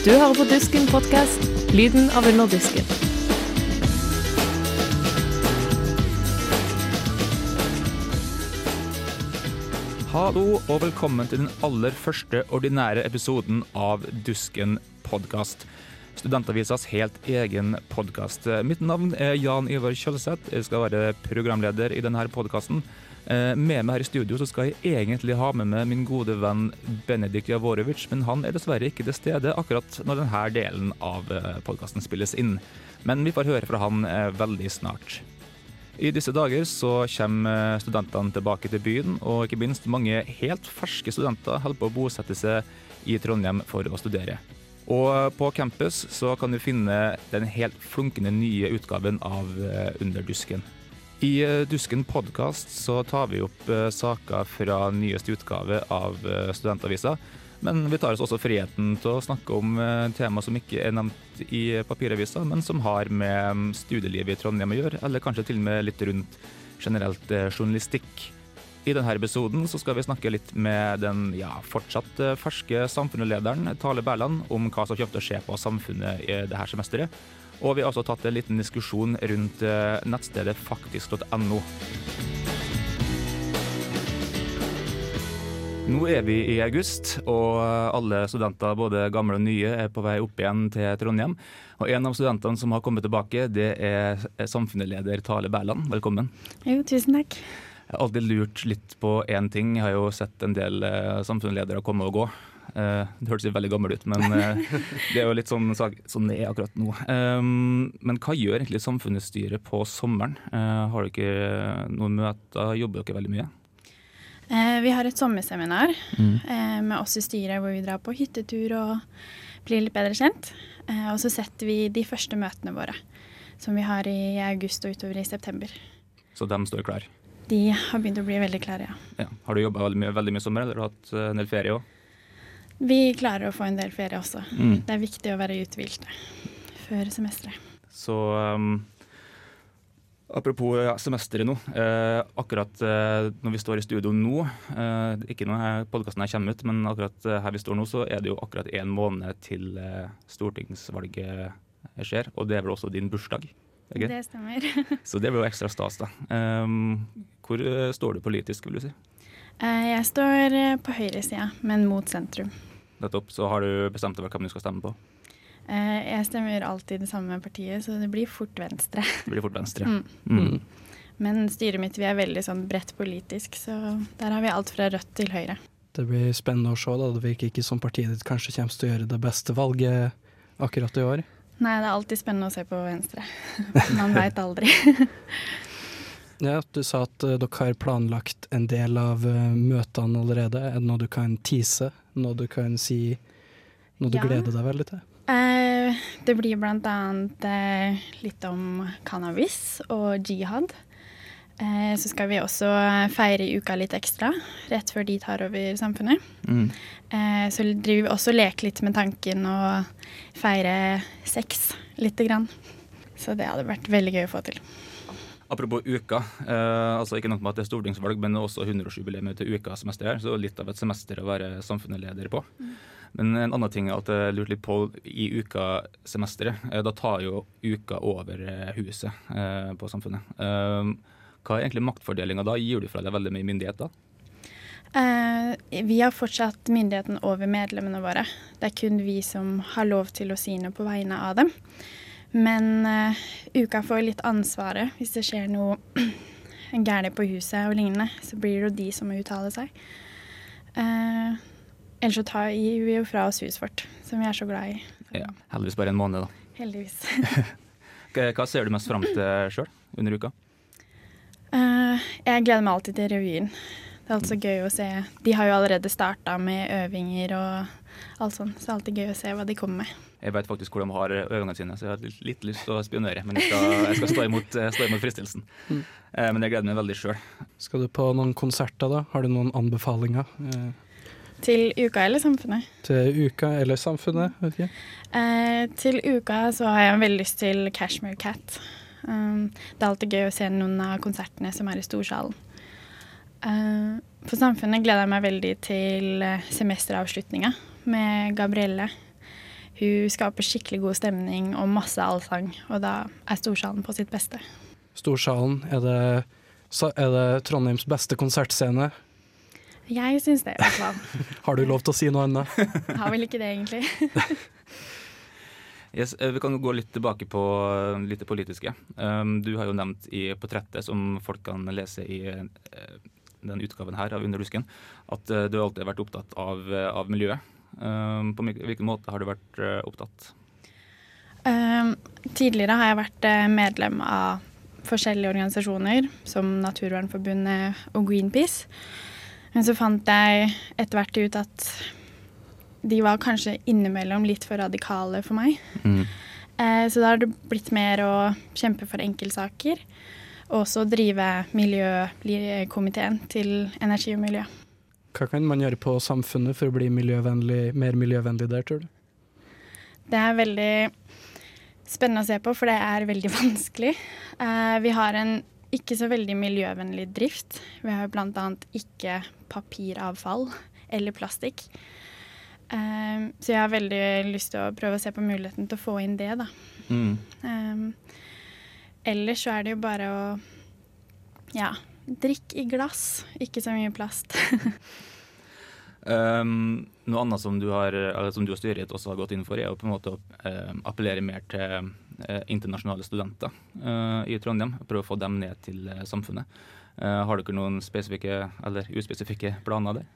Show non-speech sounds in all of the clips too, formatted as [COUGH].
Du hører på Dusken podkast, lyden av underdusken. Hallo og velkommen til den aller første ordinære episoden av Dusken podkast. Studentavisas helt egen podkast. Mitt navn er Jan Ivar Kjølseth. Jeg skal være programleder i denne podkasten. Med meg her i studio så skal jeg egentlig ha med meg min gode venn Benedikt Javorovic, men han er dessverre ikke til stede akkurat når denne delen av podkasten spilles inn. Men vi får høre fra han veldig snart. I disse dager så kommer studentene tilbake til byen, og ikke minst mange helt ferske studenter holder på å bosette seg i Trondheim for å studere. Og på campus så kan du finne den helt flunkende nye utgaven av Underdusken. I Dusken podkast så tar vi opp saker fra nyeste utgave av Studentavisa, men vi tar oss også friheten til å snakke om tema som ikke er nevnt i papiravisa, men som har med studielivet i Trondheim å gjøre, eller kanskje til og med litt rundt generelt journalistikk. I denne episoden så skal vi snakke litt med den ja, fortsatt ferske samfunnslederen Tale Berland om hva som kommer til å skje på samfunnet i dette semesteret. Og vi har også tatt en liten diskusjon rundt nettstedet faktisk.no. Nå er vi i august, og alle studenter, både gamle og nye, er på vei opp igjen til Trondheim. Og en av studentene som har kommet tilbake, det er samfunnsleder Tale Berland. Velkommen. Jo, tusen takk. Jeg har alltid lurt litt på én ting. Jeg har jo sett en del samfunnsledere komme og gå. Det hørtes jo veldig gammel ut, men [LAUGHS] det er jo litt sånn, sånn det er akkurat nå. Men hva gjør egentlig samfunnsstyret på sommeren? Har dere noen møter? Jobber dere veldig mye? Vi har et sommerseminar mm. med oss i styret hvor vi drar på hyttetur og blir litt bedre kjent. Og så setter vi de første møtene våre, som vi har i august og utover i september. Så de står klar? De har begynt å bli veldig klare, ja. ja. Har du jobba veldig, veldig mye sommer, eller har du hatt en del ferie òg? Vi klarer å få en del ferie også. Mm. Det er viktig å være uthvilte før semesteret. Så um, apropos semesteret nå. Eh, akkurat eh, når vi står i studio nå, eh, ikke når podkasten kommer ut, men akkurat her vi står nå, så er det jo akkurat én måned til stortingsvalget skjer. Og det er vel også din bursdag? Ikke? Det stemmer. [LAUGHS] så det blir jo ekstra stas, da. hvor står du politisk, vil du si? jeg står på høyresida, men mot sentrum. Nettopp. Så har du bestemt deg for hvem du skal stemme på? Jeg stemmer alltid det samme partiet, så det blir fort Venstre. Det blir fort Venstre. [LAUGHS] Mm. Mm. Men styret mitt vi er veldig sånn bredt politisk, så der har vi alt fra rødt til høyre. Det blir spennende å se. da. Det virker ikke som partiet ditt kanskje kommer til å gjøre det beste valget akkurat i år. Nei, det er alltid spennende å se på Venstre. [LAUGHS] Man veit aldri. [LAUGHS] ja, Du sa at uh, dere har planlagt en del av uh, møtene allerede. Er det noe du kan tease? Noe du kan si? Noe du Ja. gleder deg veldig til? Eh, det blir blant annet eh, litt om cannabis og jihad. Eh, så skal vi også feire uka litt ekstra, rett før de tar over samfunnet. Mm. Eh, så driver vi også og leker litt med tanken å feire sex lite grann. Så det hadde vært veldig gøy å få til. Apropos uka. Eh, altså Ikke nok med at det er stortingsvalg, men også 100-årsjubileet til uka-semester her. Så litt av et semester å være samfunnsleder på. Men en annen ting er at jeg lurte litt på i ukasemesteret. Eh, da tar jo uka over eh, huset eh, på samfunnet. Eh, hva er egentlig maktfordelinga da? Gir du fra deg veldig mye myndighet da? Eh, vi har fortsatt myndigheten over medlemmene våre. Det er kun vi som har lov til å si noe på vegne av dem. Men eh, uka får litt ansvaret hvis det skjer noe [CLEARS THROAT] galt på huset og lignende. Så blir det jo de som må uttale seg. Eh, ellers så tar vi jo fra oss huset vårt, som vi er så glad i. Ja, Heldigvis bare en måned, da. Heldigvis. [LAUGHS] Hva ser du mest fram til sjøl under uka? Eh, jeg gleder meg alltid til revyen. Det er alltid så gøy å se. De har jo allerede starta med øvinger og alt sånt, så det er alltid gøy å se hva de kommer med. Jeg vet faktisk hvor de har øvingene sine, så jeg har litt, lyst til å spionere. Men jeg skal, jeg skal stå, imot, eh, stå imot fristelsen. Mm. Eh, men jeg gleder meg veldig sjøl. Skal du på noen konserter, da? Har du noen anbefalinger? Til uka eller samfunnet? Til uka eller samfunnet? vet ikke. Eh, til uka så har jeg veldig lyst til Cashmere Cat. Um, det er alltid gøy å se noen av konsertene som er i storsalen. På Samfunnet gleder jeg meg veldig til eh, semesteravslutninga med Gabrielle. Hun skaper skikkelig god stemning og masse allsang, og da er storsalen på sitt beste. Storsalen, er det, er det Trondheims beste konsertscene? Jeg syns det, i hvert fall. [LAUGHS] Har du lov til å si noe annet? Har vel ikke det, egentlig. [LAUGHS] Yes, eh, vi kan gå litt tilbake på eh, litt det politiske. Um, Du har jo nevnt i portrettet, som folk kan lese i eh, den utgaven her av Under at du alltid har vært opptatt av, av miljøet. Um, På hvilken måte har du vært opptatt? Um, tidligere har jeg vært medlem av forskjellige organisasjoner, som Naturvernforbundet og Greenpeace. Men så fant jeg etter hvert ut at de var kanskje innimellom litt for radikale for meg. Eh, så da har det blitt mer å kjempe for enkeltsaker, og også drive miljøkomiteen til energi og miljø. Hva kan man gjøre på samfunnet for å bli miljøvennlig, mer miljøvennlig der, tror du? Det er veldig spennende å se på, for det er veldig [LAUGHS] vanskelig. Eh, vi har en ikke så veldig miljøvennlig drift. Vi har bl.a. ikke papiravfall eller plastikk. Eh, så jeg har veldig lyst til å prøve å se på muligheten til å få inn det, da. Mm. Um, ellers så er det jo bare å ja, drikke i glass, ikke så mye plast. Um, [LAUGHS] noe annet som du, har, som du og styret også har gått inn for, er å på en måte eh, appellere mer til uh, internasjonale studenter uh, i Trondheim. Prøve å få dem ned til eh, samfunnet. Har dere noen spesifikke eller uspesifikke planer der?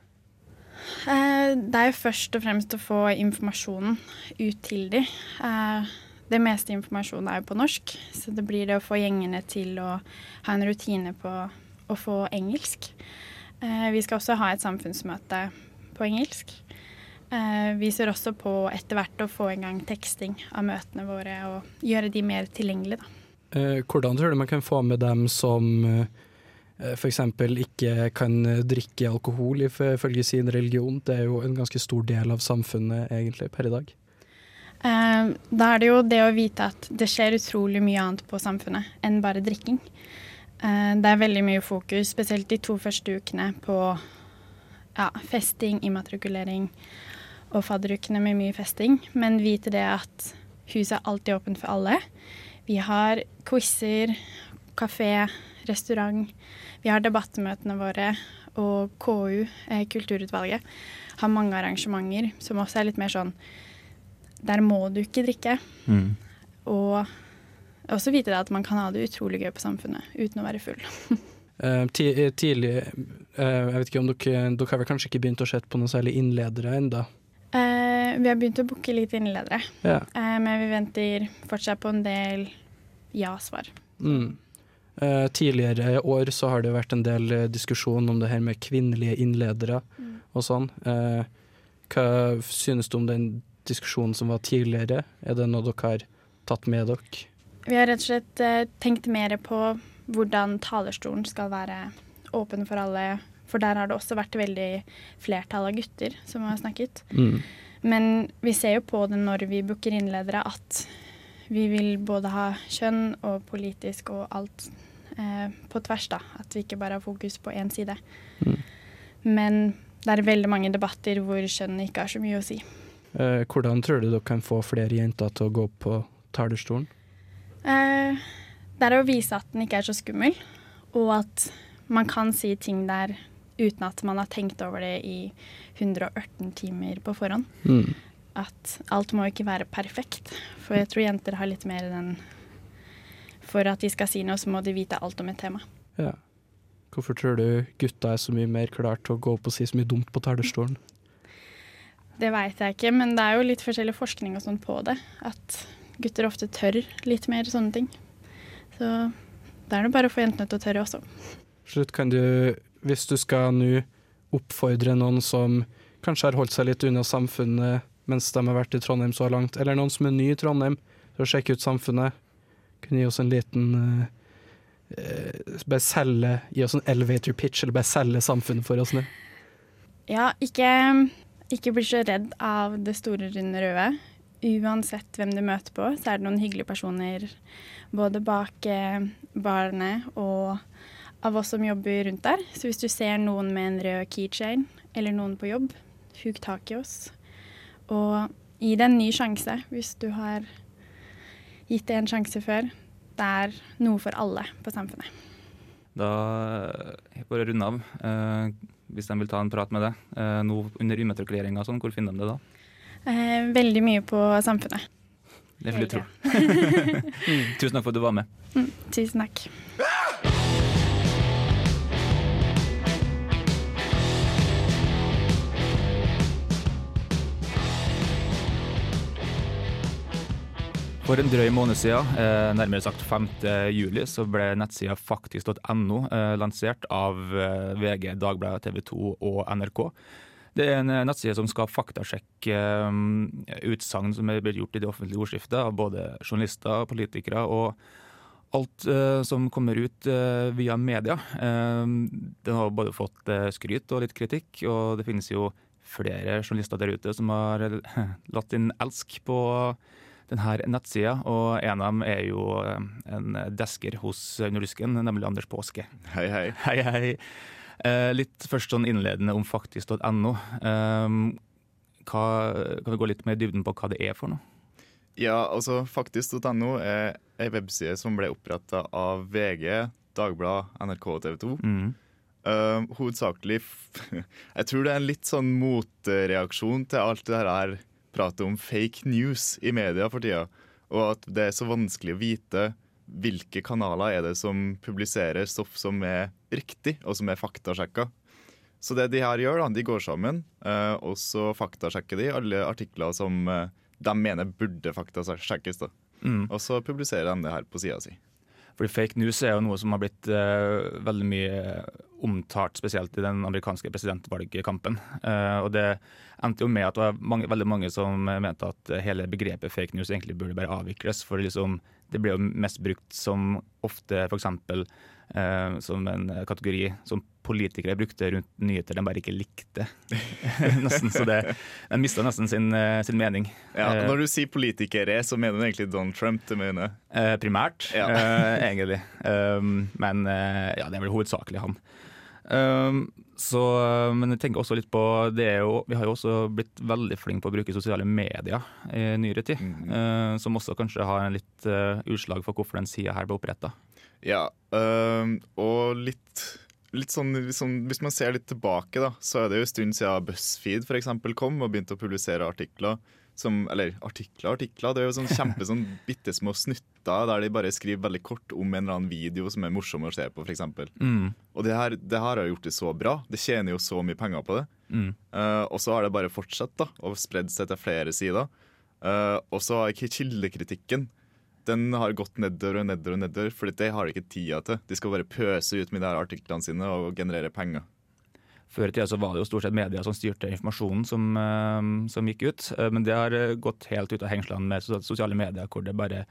Eh, Det er jo først og fremst å få informasjonen ut til de. Eh, Det meste informasjonen er jo på norsk, så det blir det å få gjengene til å ha en rutine på å få engelsk. Eh, Vi skal også ha et samfunnsmøte på engelsk. Vi ser også på etter hvert å få i gang teksting av møtene våre og gjøre de mer tilgjengelige. Da. Hvordan tror du man kan få med dem som f.eks. ikke kan drikke alkohol ifølge sin religion? Det er jo en ganske stor del av samfunnet egentlig per i dag. Eh, Da er det jo det å vite at det skjer utrolig mye annet på samfunnet enn bare drikking. Eh, Det er veldig mye fokus, spesielt de to første ukene, på ja, festing, immatrikulering og fadderukene med mye festing. Men vite det at huset er alltid åpent for alle. Vi har quizer, kafé, restaurant. Vi har debattmøtene våre, og KU, eh, Kulturutvalget, har mange arrangementer som også er litt mer sånn Der må du ikke drikke. Og også vite det at man kan ha det utrolig gøy på Samfunnet uten å være full. [LAUGHS] Eh, tidlig, eh, jeg vet ikke om dere, dere har vel kanskje ikke begynt å se på noen særlig innledere ennå? Eh, vi har begynt å booke litt innledere, Ja. eh, men vi venter fortsatt på en del ja-svar. Mm. Eh, tidligere år så har det vært en del eh, diskusjon om det her med kvinnelige innledere og sånn. Eh, hva synes du om den diskusjonen som var tidligere? Er det noe dere har tatt med dere? Vi har rett og slett tenkt mer på hvordan talerstolen skal være åpen for alle. For der har det også vært veldig flertall av gutter som har snakket. Mm. Men vi ser jo på det når vi booker innledere at vi vil både ha kjønn og politisk og alt eh, på tvers, da. At vi ikke bare har fokus på én side. Mm. Men det er veldig mange debatter hvor kjønn ikke har så mye å si. Eh, hvordan tror du dere kan få flere jenter til å gå opp på talerstolen? Eh, det er å vise at den ikke er så skummel, og at man kan si ting der uten at man har tenkt over det i 118 timer på forhånd. Mm. At alt må ikke være perfekt. For jeg tror jenter har litt mer den For at de skal si noe, så må de vite alt om et tema. Ja. Hvorfor tror du gutta er så mye mer klare til å gå opp og si så mye dumt på talerstolen? Det veit jeg ikke, men det er jo litt forskjellig forskning og sånn på det. At gutter ofte tør litt mer sånne ting. Så da er det bare å få jentene til å tørre også. Slutt, kan du, hvis du skal nå oppfordre noen som kanskje har holdt seg litt unna samfunnet mens de har vært i Trondheim så langt, eller noen som er ny i Trondheim, til å sjekke ut samfunnet, kunne gi oss en liten eh, eh, Bare selge, gi oss en elevator pitch, eller bare selge samfunnet for oss nå. Ja, ikke, ikke bli så redd av det store, runde røde. Uansett hvem du møter på, så er det noen hyggelige personer både bak barnet barene og av oss som jobber rundt der. Så hvis du ser noen med en rød keychain, eller noen på jobb, huk tak i oss. Og gi det en ny sjanse hvis du har gitt det en sjanse før. Det er noe for alle på samfunnet. Da bare for å runde av, eh, hvis de vil ta en prat med deg eh, nå under immatrikuleringa, sånn, hvor finner de det da? Eh, veldig mye på Samfunnet. Det vil jeg tro. [LAUGHS] Tusen takk for at du var med. Mm, tusen takk. For en drøy måned siden, eh, nærmere sagt 5. juli, så ble nettsida faktisk.no eh, lansert av eh, VG, Dagbladet, TV 2 og NRK. Det er en nettside som skal faktasjekke utsagn som er blitt gjort i det offentlige ordskiftet av både journalister, politikere og alt som kommer ut via media. Den har både fått skryt og litt kritikk, og det finnes jo flere journalister der ute som har latt inn elsk på denne nettsida, og en av dem er jo eh, en desker hos Nordisken, nemlig Anders Påske. Hei, hei. Hei, hei. Eh, litt først sånn innledende om faktisk.no. Eh, hva, kan vi gå litt mer i dybden på hva det er for noe? Ja, altså Faktisk.no er ei webside som ble oppretta av VG, Dagbladet, NRK og TV 2. Mm. Uh, hovedsakelig [LAUGHS] Jeg tror det er en litt sånn motreaksjon til alt det her pratet om fake news i media for tida. Og at det er så vanskelig å vite hvilke kanaler er det som publiserer stoff som er riktig, og som er faktasjekka. Så det de her gjør, da, de går sammen, eh, og så faktasjekker de alle artikler som eh, de mener burde faktasjekkes. da. Mm. Og så publiserer de det her på sida si. Fordi fake news er jo noe som har blitt uh, veldig mye omtalt, spesielt i den amerikanske presidentvalgkampen. Eh, og det endte jo med at det var mange, veldig mange som mente at hele begrepet fake news egentlig burde bare avvikles. For liksom, det ble jo mest brukt som ofte f.eks. Uh, som en kategori som politikere brukte rundt nyheter de bare ikke likte. [LAUGHS] nesten, så det, De mista nesten sin, eh, sin mening. Ja, Eh, Når du sier politikere, så mener du egentlig Donald Trump. du mener. Eh, primært, Ja. uh, egentlig. Men eh, ja, det er vel hovedsakelig han. Um, så, men jeg tenker også litt på det er jo, Vi har jo også blitt veldig flinke på å bruke sosiale medier i nyere tid. Mm. Uh, som også kanskje har en litt uh, utslag for hvorfor den sida her ble oppretta. Ja, uh, og litt, litt sånn, liksom, Hvis man ser litt tilbake, da, så er det jo en stund siden BuzzFeed for eksempel, kom og begynte å publisere artikler. Som, eller artikler artikler. Det er jo sånn kjempe sånn bitte små snutter der de bare skriver veldig kort om en eller annen video som er morsom å se på, f.eks. Mm, Og det her, det her har gjort det så bra. Det tjener jo så mye penger på det. mm, Uh, og så har det bare fortsatt da, og spredd seg til flere sider. Uh, og så har ikke kildekritikken den har gått nedover og nedover, og nedover, for det har de ikke tida til. De skal bare pøse ut med de her artiklene sine og generere penger. Før i tida så var det jo stort sett media som styrte informasjonen som, eh, som gikk ut. Eh, men det har eh, gått helt ut av hengslene med sosiale medier, hvor det bare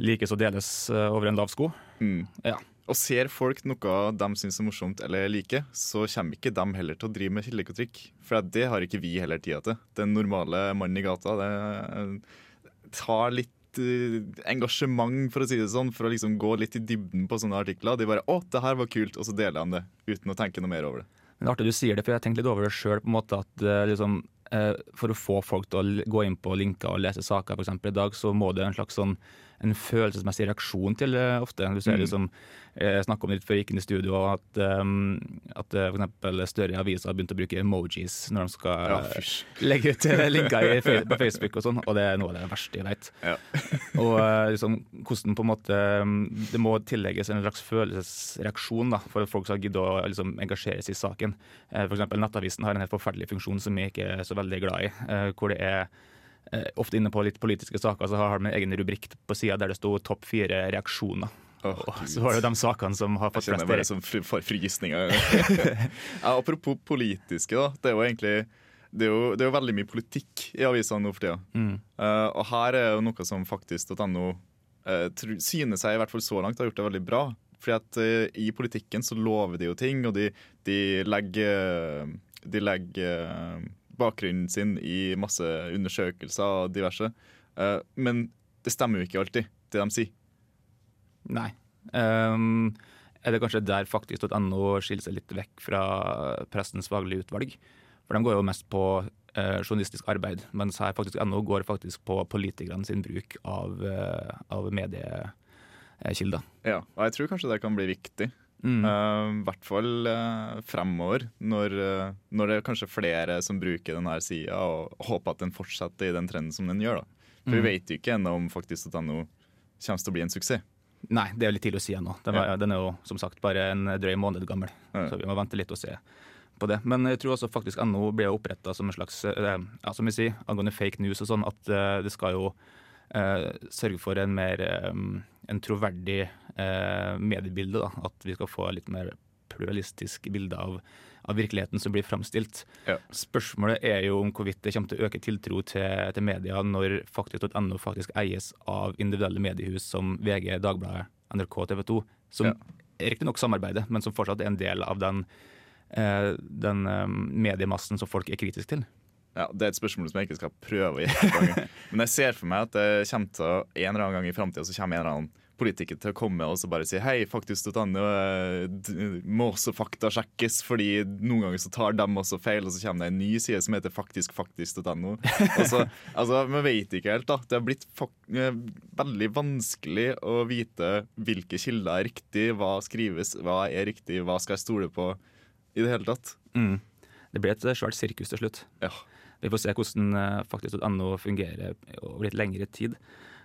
likes og deles over en lav sko. Mm. Ja. Og ser folk noe de syns er morsomt eller liker, så kommer ikke de heller til å drive med kildekontrikk. For det har ikke vi heller tida til. Den normale mannen i gata det tar litt engasjement, for å si det sånn, for å liksom gå litt i dybden på sånne artikler. De bare 'Å, det her var kult', og så deler de det uten å tenke noe mer over det. Men det er artig du sier det, for jeg har tenkt litt over det sjøl. Eh, liksom, eh, for å få folk til å gå inn på linker og lese saker eksempel, i dag, så må det en slags sånn en følelsesmessig reaksjon til det ofte. Du ser Mm. liksom, jeg snakka om det litt før jeg gikk inn i studio, at, um, at f.eks. for eksempel større aviser har begynt å bruke emojis når de skal Ja, eh, legge ut eh, linker på [LAUGHS] Facebook og sånn, og det er noe av det verste jeg vet. Ja. [LAUGHS] og eh, liksom, hvordan på en måte um, Det må tillegges en slags følelsesreaksjon da, for at folk skal gidde å liksom, engasjere seg i saken. Eh, For eksempel Nettavisen har en helt forferdelig funksjon som jeg ikke er så veldig glad i. eh, Hvor det er eh, ofte inne på litt politiske saker, så har de en egen rubrikk på sida der det sto 'topp fire reaksjoner'. Oh, Og så var det de sakene som har Jeg fått kjenner flest bare reaksjoner. som fr- frysninger. [LAUGHS] ja, apropos politiske, da. Det er jo egentlig det er jo, det er jo veldig mye politikk i avisene nå for tida. Mm. Uh, og her er jo noe som faktisk.no uh, synes jeg i hvert fall så langt har gjort det veldig bra. Fordi at uh, i politikken så lover de jo ting, og de, de legger de legger eh, bakgrunnen sin i masse undersøkelser og diverse. Eh, men det stemmer jo ikke alltid, det de sier. Nei. Um, er det kanskje der faktisk.no skiller seg litt vekk fra pressens faglige utvalg? For de går jo mest på uh, journalistisk arbeid, mens her faktisk NO går faktisk på politikerne sin bruk av, uh, av mediekilder. Ja, og jeg tror kanskje det kan bli viktig. Mm. Uh, I hvert fall uh, fremover, når, uh, når, det er kanskje flere som bruker denne sida, og håper at den fortsetter i den trenden som den gjør. da. For Mm. vi vet jo ikke ennå om faktisk.no kommer til å bli en suksess. Nei, det er litt tidlig å si ennå. Den, ja. den er jo som sagt bare en drøy måned gammel, Ja. så vi må vente litt og se på det. Men jeg tror også faktisk NO ble oppretta som en slags ja, som vi sier, angående fake news og sånn, at det skal jo sørge for en mer en troverdig eh, mediebilde. Da. At vi skal få litt mer pluralistisk bilde av, av virkeligheten som blir framstilt. Ja. Spørsmålet er jo om hvorvidt det kommer til å øke tiltro til, til media når faktisk.no faktisk eies av individuelle mediehus som VG, Dagbladet, NRK, TV 2, som Ja. riktignok samarbeider, men som fortsatt er en del av den, eh, den eh, mediemassen som folk er kritiske til. Ja, Det er et spørsmål som jeg ikke skal prøve å gjøre. [LAUGHS] Men jeg ser for meg at det kommer til en eller annen gang i framtida så kommer en eller annen politiker til å komme og så bare si hei, faktisk.no eh, må også faktasjekkes, fordi noen ganger så tar de også feil, og så kommer det en ny side som heter faktisk.faktisk.no. faktisk .no. [LAUGHS] altså, Vi vet ikke helt, da. Det har blitt eh, veldig vanskelig å vite hvilke kilder er riktig, hva skrives, hva er riktig, hva skal jeg stole på i det hele tatt. Mm. Det blir et eh, svært sirkus til slutt. Ja. Vi får se hvordan faktisk.no fungerer over litt lengre tid.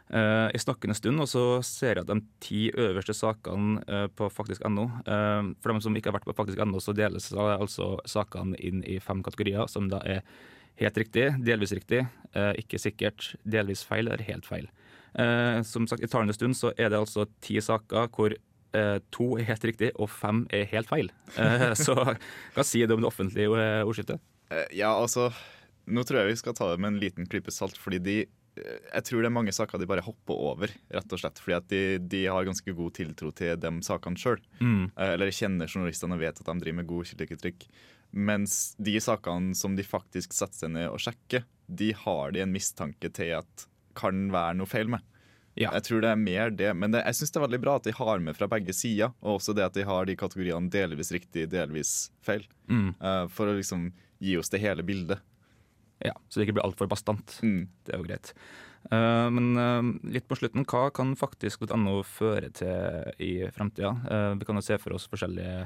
Eh, snakker en stund og så ser jeg at de ti øverste sakene eh, på faktisk.no eh, For dem som ikke har vært på faktisk.no, så deles altså sakene inn i fem kategorier, som da er helt riktig, delvis riktig, ikke sikkert, delvis feil eller helt feil. Som sagt, I talende stund så er det altså ti saker hvor to er helt riktig og fem er helt feil. Så hva sier det om det offentlige ordskiftet? Ja, altså Nå tror jeg vi skal ta det med en liten klype salt, fordi de jeg tror det er mange saker de bare hopper over, rett og slett. Fordi at de, de har ganske god tiltro til de sakene sjøl. Mm. Eller kjenner journalistene og vet at de driver med god kildetrykk. Mens de sakene som de faktisk setter seg ned og sjekker, de har de en mistanke til at kan være noe feil med. Ja. Jeg tror det er mer det, men det, jeg syns det er veldig bra at de har med fra begge sider. Og også det at de har de kategoriene delvis riktig, delvis feil. Mm. eh, for å liksom gi oss det hele bildet. Ja, så det ikke blir altfor bastant. Mm. Det er jo greit. Uh, men uh, litt på slutten, hva kan faktisk faktisk.no føre til i framtida? Uh, vi kan jo se for oss forskjellige,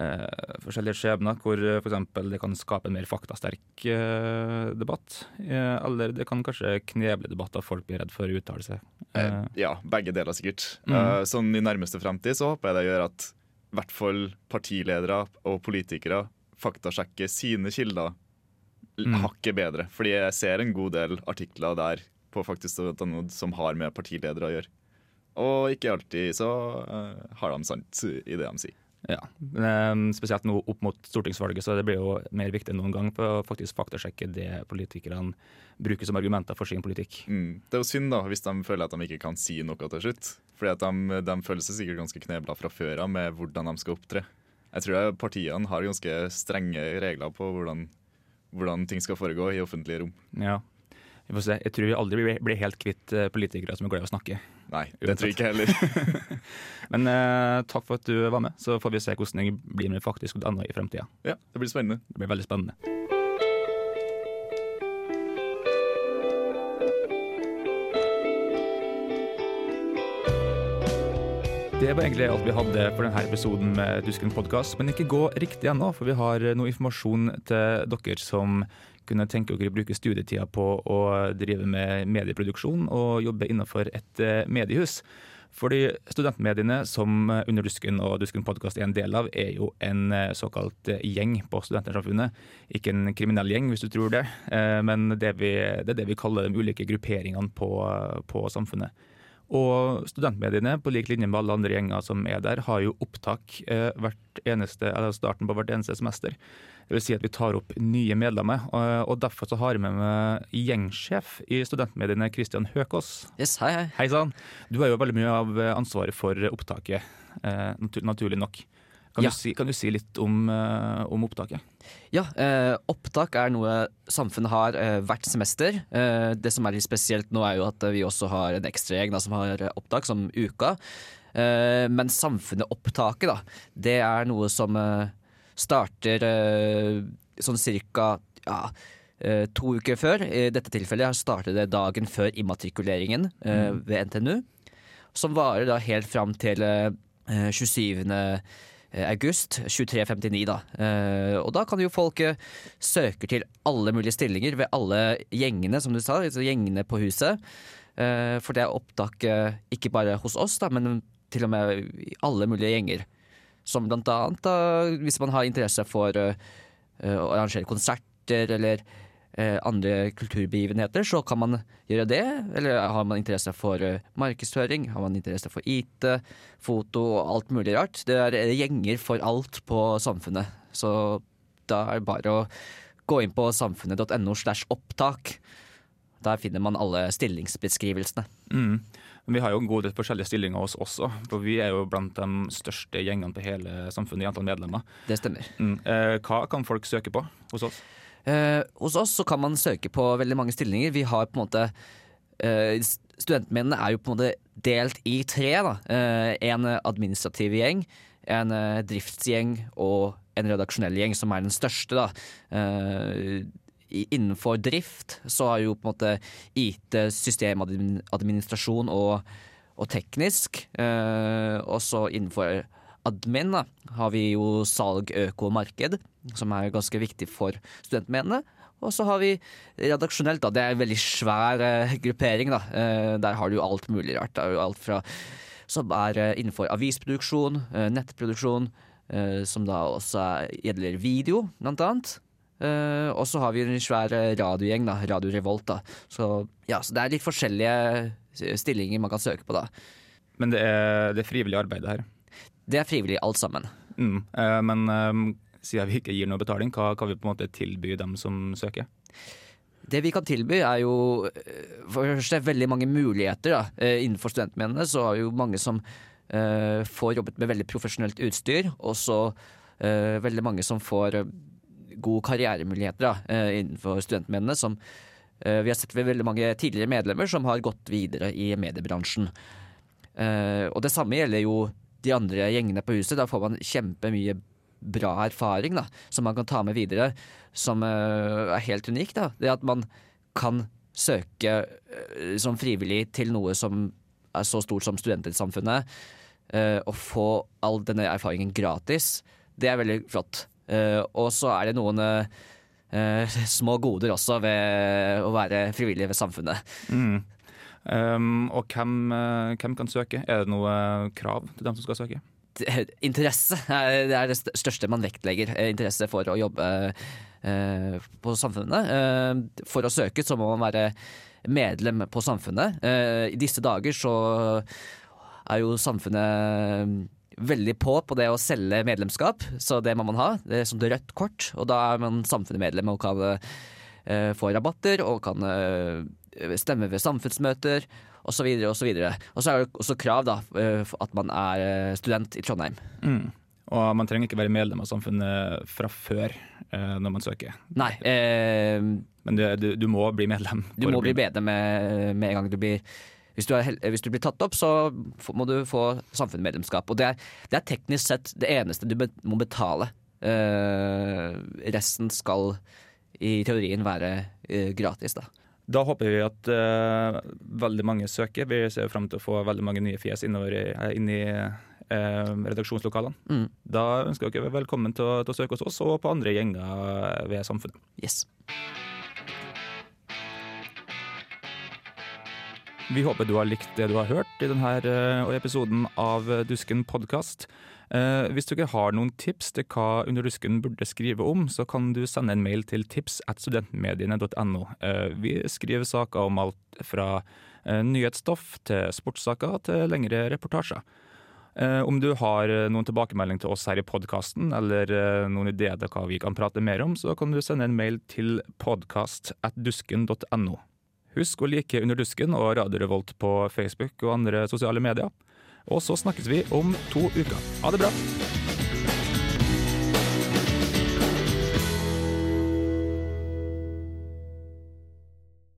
eh, forskjellige skjebner, hvor uh, f.eks. det kan skape en mer faktasterk eh, debatt. eh, eller det kan kanskje kneble debatter folk blir redd for å uttale seg. Eh, Eh, ja, begge deler sikkert. Mm. Eh, sånn I nærmeste fremtid så håper jeg det gjør at i hvert fall partiledere og politikere faktasjekker sine kilder Mm. hakket bedre. Fordi jeg ser en god del artikler der på faktisk som har med partiledere å gjøre. Og ikke alltid så uh, har de sant i det de sier. ja. Eh, spesielt nå opp mot stortingsvalget, så det blir jo mer viktig enn noen gang for å faktisk faktasjekke det politikerne bruker som argumenter for sin politikk. Mm. Det er jo synd da, hvis de føler at de ikke kan si noe til slutt. Fordi at de, de føler seg sikkert ganske knebla fra før av med hvordan de skal opptre. Jeg tror partiene har ganske strenge regler på hvordan, hvordan ting skal foregå i offentlige rom. Ja. Vi får se. Jeg tror vi aldri blir, blir helt kvitt eh, politikere som er glad i å snakke. Nei, det tror jeg ikke heller. [LAUGHS] Men eh, takk for at du var med, så får vi se hvordan det blir med faktisk annet i fremtida. ja, det blir spennende. Det blir veldig spennende. Det var egentlig alt vi hadde for denne episoden med Dusken podkast. Men ikke gå riktig ennå, for vi har noe informasjon til dere som kunne tenke dere å bruke studietida på å drive med medieproduksjon og jobbe innenfor et eh, mediehus. Fordi studentmediene som Under dusken og Dusken podkast er en del av, er jo en eh, såkalt eh, gjeng på Studentersamfunnet. Ikke en kriminell gjeng, hvis du tror det, eh, men det, vi, det er det vi kaller de ulike grupperingene på, på samfunnet. Og studentmediene, på lik linje med alle andre gjenger som er der, har jo opptak eh, eneste, eller starten på hvert eneste semester. Det vil si at vi tar opp nye medlemmer. Og, og derfor så har jeg med meg gjengsjef i studentmediene, Kristian Høkås. Yes, hei, hei. Hei sann. Du har jo veldig mye av ansvaret for opptaket, eh, natu naturlig nok. Kan, Ja. du, si, kan du si litt om, eh, om opptaket? Ja, eh, opptak er noe samfunnet har eh, hvert semester. Eh, det som er litt spesielt nå, er jo at vi også har en ekstragjeng da, som har opptak, som Uka. Eh, men samfunnet-opptaket, da, det er noe som eh, starter sånn cirka ja, to uker før. I dette tilfellet startet det dagen før immatrikuleringen mm. ved NTNU. Som varer da helt fram til eh, 27 august 2359 da. Eh, og da kan jo folk eh, søke til alle mulige stillinger ved alle gjengene, som du sa, altså gjengene på huset. Eh, for det er opptak eh, ikke bare hos oss, da, men til og med i alle mulige gjenger. Som blant annet da, hvis man har interesse for eh, eh, å arrangere konserter eller eh, andre kulturbegivenheter, så kan man gjøre det. Eller har man interesse for eh, markedsføring, har man interesse for IT, foto og alt mulig rart. Det er eh, gjenger for alt på Samfunnet. Så da er det bare å gå inn på samfunnet.no slash opptak. Der finner man alle stillingsbeskrivelsene. Mm. Men vi har jo en god del forskjellige stillinger hos oss også, for vi er jo blant de største gjengene på hele samfunnet i antall medlemmer. Det stemmer. Mm. Eh, hva kan folk søke på hos oss? Eh, hos oss så kan man søke på veldig mange stillinger. Vi har på en måte eh, Studentmennene er jo på en måte delt i tre. Da. Eh, en administrativ gjeng, en eh, driftsgjeng og en redaksjonell gjeng, som er den største. Da. Eh, innenfor drift så har jo på en måte IT, systemadministrasjon og, og teknisk. Eh, og så innenfor admin da, har vi jo salg, øko og marked, som er ganske viktig for studentmediene. Og så har vi redaksjonelt, da. Det er en veldig svær eh, gruppering. da. Eh, der har du jo alt mulig rart. Det er jo alt fra som er eh, innenfor avisproduksjon, nettproduksjon, som da også er, gjelder video, blant annet. Og så har vi en svær radiogjeng, da, Radio Revolt. da. Så, ja, så det er litt forskjellige stillinger man kan søke på, da. Men det er, det er frivillig arbeid det her. Det er frivillig alt sammen. Mm. Eh, men eh, siden vi ikke gir noe betaling, hva kan vi på en måte tilby dem som søker? Det vi kan tilby er jo eh, for det første veldig mange muligheter. Da. Innenfor studentmennene så har vi jo mange som eh, får jobbet med veldig profesjonelt utstyr, og så eh, veldig mange som får gode karrieremuligheter da, innenfor studentmennene. Som vi har sett veldig mange tidligere medlemmer som har gått videre i mediebransjen. Og det samme gjelder jo de andre gjengene på huset. Da får man kjempemye bra erfaring da, som man kan ta med videre, som uh, er helt unikt. Da. Det at man kan søke uh, som frivillig til noe som er så stort som Studentsamfunnet, uh, og få all denne erfaringen gratis, det er veldig flott. Eh, og så er det noen eh, eh, små goder også ved å være frivillig ved samfunnet. Mm. Um, og hvem, eh, hvem kan søke? Er det noe krav til dem som skal søke? Interesse er det er det største man vektlegger. eh, Interesse for å jobbe eh, på Samfunnet. For å søke så må man være medlem på Samfunnet. I disse dager så er jo Samfunnet veldig på på det å selge medlemskap, så det må man ha. Det er det rødt kort, og da er man samfunnsmedlem og kan eh, få rabatter og kan eh, stemme ved samfunnsmøter osv. Videre. Og så er det også krav da, eh, at man er student i Trondheim. Mm. Og man trenger ikke være medlem av samfunnet fra før eh, når man søker. Nei, eh, Men du, du, du må bli medlem. [LAUGHS] du må bli medlem med, med en gang du blir hvis du, er, hvis du blir tatt opp, så må du få samfunnsmedlemskap. Og det er, det er teknisk sett det eneste du må betale. Eh, resten skal i teorien være eh, gratis, da. Da håper vi at uh, veldig mange søker. Vi ser frem til å få veldig mange nye fjes innover i, eh, inn i uh, redaksjonslokalene. Mm. Da ønsker dere velkommen til å, til å søke hos oss og på andre gjenger ved samfunnet. Yes. Vi håper du har likt det du har hørt i denne episoden av Dusken podkast. Eh, hvis dere har noen tips til hva Under dusken burde skrive om, så kan du sende en mail til tips at studentmediene.no. Eh, vi skriver saker om alt fra eh, nyhetsstoff til sportssaker til lengre reportasjer. Om du har noen tilbakemelding til oss her i podkasten, eller noen ideer til hva vi kan prate mer om, så kan du sende en mail til podkast.dusken.no. Husk å like Under dusken og Radio Revolt på Facebook og andre sosiale medier. Og så snakkes vi om to uker. Ha det bra!